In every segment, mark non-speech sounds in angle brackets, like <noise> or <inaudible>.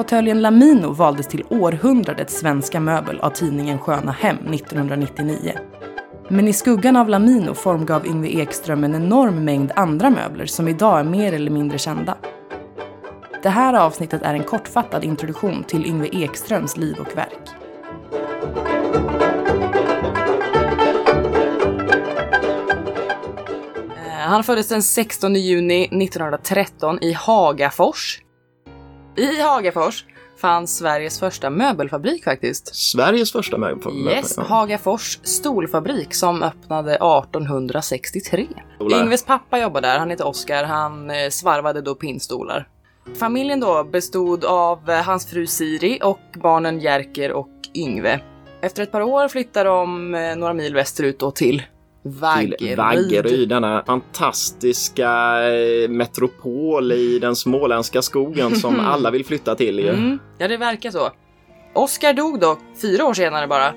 Fåtöljen Lamino valdes till århundradets svenska möbel av tidningen Sköna Hem 1999. Men i skuggan av Lamino formgav Yngve Ekström en enorm mängd andra möbler som idag är mer eller mindre kända. Det här avsnittet är en kortfattad introduktion till Yngve Ekströms liv och verk. Han föddes den 16 juni 1913 i Hagafors. I Hagafors fanns Sveriges första möbelfabrik faktiskt. Sveriges första möbelfabrik. Yes, Ja. Hagafors stolfabrik som öppnade 1863. Stolar. Yngves pappa jobbade där, han heter Oskar, han eh, svarvade då pinnstolar. Familjen då bestod av eh, hans fru Siri och barnen Jerker och Yngve. Efter ett par år flyttade de eh, några mil västerut då till Vaggeryd. Till Vaggeryd, denna fantastiska eh, metropol i den småländska skogen som <laughs> alla vill flytta till. ju. Mm, ja, det verkar så. Oskar dog dock fyra år senare bara.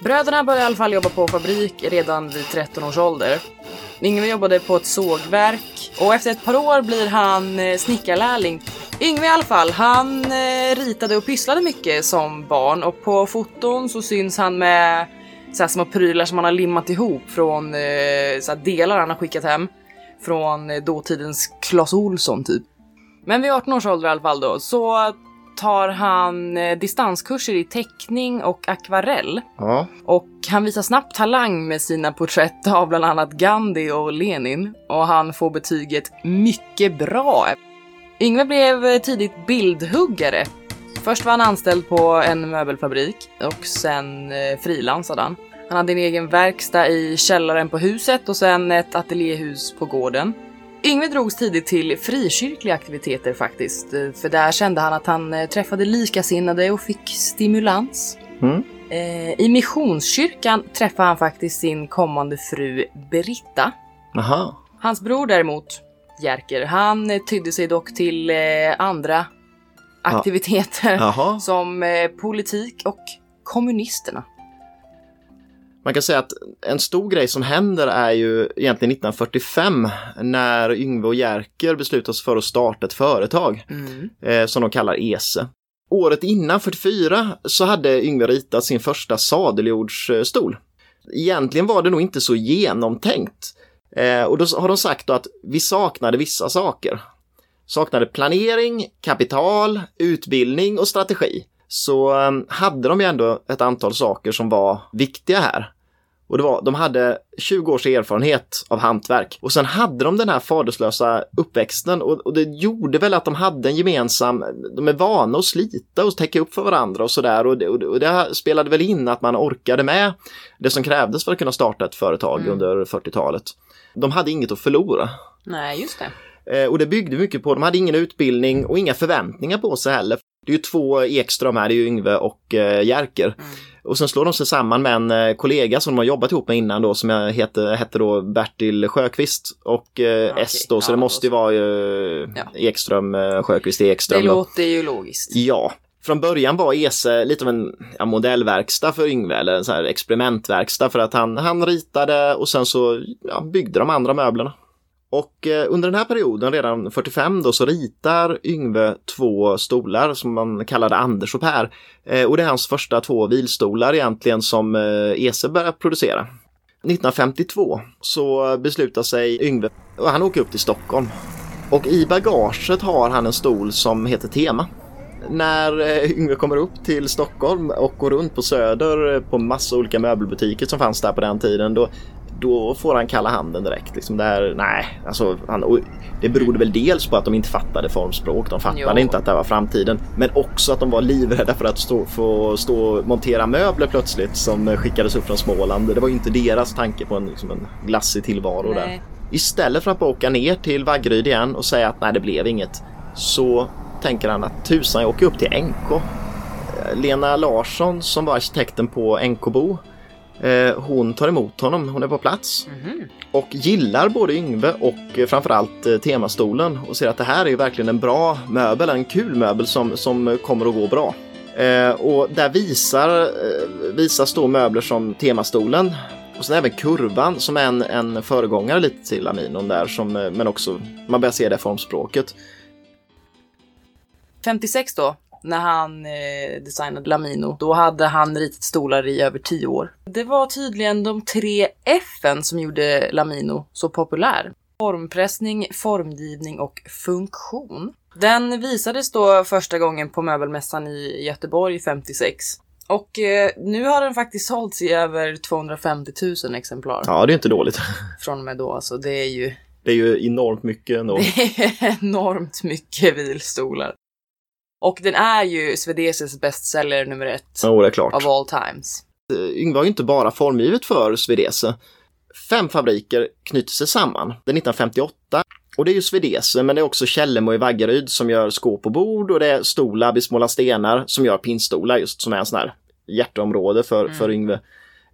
Bröderna började i alla fall jobba på fabrik redan vid 13 års ålder. Yngve jobbade på ett sågverk och efter ett par år blir han eh, snickarlärling. Yngve i alla fall, han eh, ritade och pysslade mycket som barn och på foton så syns han med så här små prylar som han har limmat ihop från eh, så delar han har skickat hem från eh, dåtidens Clas Ohlson typ. Men vid 18 års ålder i alla fall då så tar han eh, distanskurser i teckning och akvarell Ja. och han visar snabbt talang med sina porträtt av bland annat Gandhi och Lenin och han får betyget mycket bra. Yngve blev tidigt bildhuggare. Först var han anställd på en möbelfabrik och sen eh, frilansade han. Han hade en egen verkstad i källaren på huset och sen ett ateljéhus på gården. Yngve drogs tidigt till frikyrkliga aktiviteter faktiskt, eh, för där kände han att han eh, träffade likasinnade och fick stimulans. Mm. Eh, I Missionskyrkan träffade han faktiskt sin kommande fru Britta. Aha. Hans bror däremot, Jerker, han tydde sig dock till andra aktiviteter Jaha. som eh, politik och kommunisterna. Man kan säga att en stor grej som händer är ju egentligen 1945 när Yngve och Jerker beslutar sig för att starta ett företag eh, som de kallar ESE. Året innan, 44, så hade Yngve ritat sin första sadeljordsstol. Egentligen var det nog inte så genomtänkt. Eh, och då har de sagt då att vi saknade vissa saker. Saknade planering, kapital, utbildning och strategi. Så eh, hade de ju ändå ett antal saker som var viktiga här. Och det var, de hade 20 års erfarenhet av hantverk och sen hade de den här faderslösa uppväxten och, och det gjorde väl att de hade en gemensam, de är vana att slita och täcka upp för varandra och sådär och, det- och, och det spelade väl in att man orkade med det som krävdes för att kunna starta ett företag Mm. under 40-talet. De hade inget att förlora. Nej, just det. Eh, och det byggde mycket på, de hade ingen utbildning och inga förväntningar på sig heller. Det är ju två Ekström här, det är ju Yngve och eh, Jerker. Och sen slår de sig samman med en eh, kollega som de har jobbat ihop med innan då som heter, hette då Bertil Sjöqvist och eh, Okej, S då, så ja, det måste ju vara ju Ja. Ekström, eh, Sjöqvist, Det Ekström. då. låter ju logiskt. Ja. Från början var ESE lite av en ja, modellverkstad för Yngve, eller en så här experimentverkstad för att han, han ritade och sen så ja, byggde de andra möblerna. Och eh, under den här perioden, redan 45 då, så ritar Yngve två stolar som man kallade Anders och Per. Eh, och det är hans första två vilstolar egentligen som eh, ESE börjar producera. 1952 så beslutar sig Yngve, och han åker upp till Stockholm. Och i bagaget har han en stol som heter Tema. När eh, Yngve kommer upp till Stockholm och går runt på Söder eh, på massa olika möbelbutiker som fanns där på den tiden, då, då får han kalla handen direkt. Liksom där, nej, alltså, han, det berodde väl dels på att de inte fattade formspråk, de fattade Jo. inte att det var framtiden, men också att de var livrädda för att stå, få stå och montera möbler plötsligt som skickades upp från Småland. Det var ju inte deras tanke på en, liksom en glassig tillvaro där. Nej. Istället för att bara åka ner till Vaggeryd igen och säga att nej det blev inget så tänker han att tusan jag åker upp till NK. Eh, Lena Larsson som var arkitekten på NK-bo hon tar emot honom, hon är på plats Mhm. och gillar både Yngve och eh, framförallt eh, temastolen och ser att det här är verkligen en bra möbel, en kul möbel som, som kommer att gå bra. Eh, och där visar, eh, visas då möbler som temastolen Och sen även kurvan som är en, en föregångare lite till Laminon där, som, eh, men också man börjar se det formspråket. 56 då, när han eh, designade Lamino, då hade han ritat stolar i över 10 år. Det var tydligen de tre F'n som gjorde Lamino så populär. Formpressning, formgivning och funktion. Den visades då första gången på möbelmässan i Göteborg 56. Och eh, nu har den faktiskt sålts i över 250 000 exemplar. Ja, det är inte dåligt. <laughs> Från och med då alltså. Det är ju... Det är ju enormt mycket ändå. <laughs> Det är enormt mycket vilstolar. Och den är ju Swedeses bestseller nummer ett. Jo, det är klart. Of all times. Yngve var ju inte bara formgivet för Svedese. Fem fabriker knyter sig samman. Det är 1958 och det är ju Svedese, men det är också Källemo i Vaggeryd som gör skåp och bord och det är Stolab i Småla Stenar som gör pinnstolar just som är en sån här hjärteområde för, mm. för Yngve.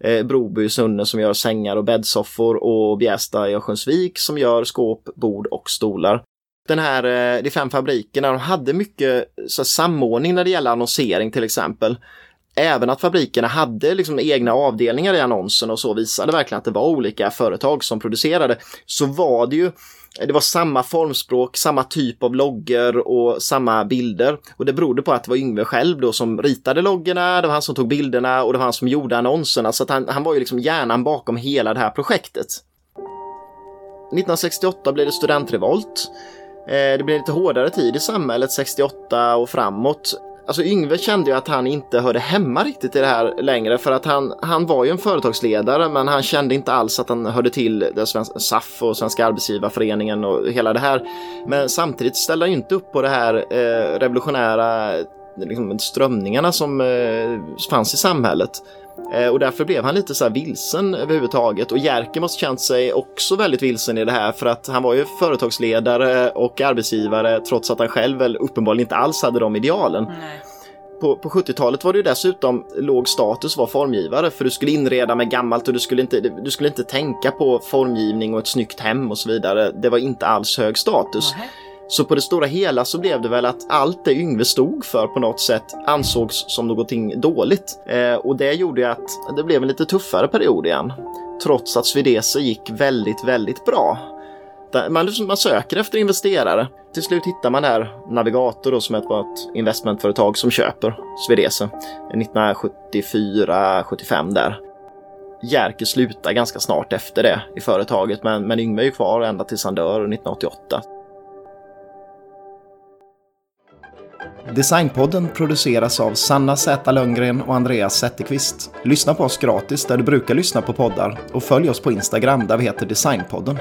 Eh, Broby i Sunne som gör sängar och bäddsoffor och Bjästa i Örnsköldsvik som gör skåp, bord och stolar. Den här, eh, de fem fabrikerna, de hade mycket så samordning när det gäller annonsering till exempel även att fabrikerna hade liksom egna avdelningar i annonsen och så visade verkligen att det var olika företag som producerade, så var det ju det var samma formspråk, samma typ av loggor och samma bilder. Och det berodde på att det var Yngve själv då som ritade loggorna, det var han som tog bilderna och det var han som gjorde annonserna. Så att han, han var ju liksom hjärnan bakom hela det här projektet. 1968 blev det studentrevolt. Eh, det blev lite hårdare tid i samhället 68 och framåt. Alltså Yngve kände ju att han inte hörde hemma riktigt i det här längre för att han, han var ju en företagsledare men han kände inte alls att han hörde till det svenska, SAF och Svenska Arbetsgivarföreningen och hela det här. Men samtidigt ställde han ju inte upp på det här eh, revolutionära liksom, strömningarna som eh, fanns i samhället. Eh, och därför blev han lite så vilsen överhuvudtaget. Och Jerker måste känt sig också väldigt vilsen i det här för att han var ju företagsledare och arbetsgivare trots att han själv väl uppenbarligen inte alls hade de idealen. Nej. På, på 70-talet var det ju dessutom låg status att vara formgivare för du skulle inreda med gammalt och du skulle, inte, du skulle inte tänka på formgivning och ett snyggt hem och så vidare. Det var inte alls hög status. Nej. Så på det stora hela så blev det väl att allt det Yngve stod för på något sätt ansågs som någonting dåligt. Eh, och det gjorde ju att det blev en lite tuffare period igen. Trots att Swedese gick väldigt, väldigt bra. Man, man söker efter investerare. Till slut hittar man här Navigator då, som är ett investmentföretag som köper Swedese. 1974-75 där. Jerker slutar ganska snart efter det i företaget men, men Yngve är ju kvar ända tills han dör 1988. Designpodden produceras av Sanna Z Lönngren och Andreas Zetterqvist. Lyssna på oss gratis där du brukar lyssna på poddar och följ oss på Instagram där vi heter Designpodden.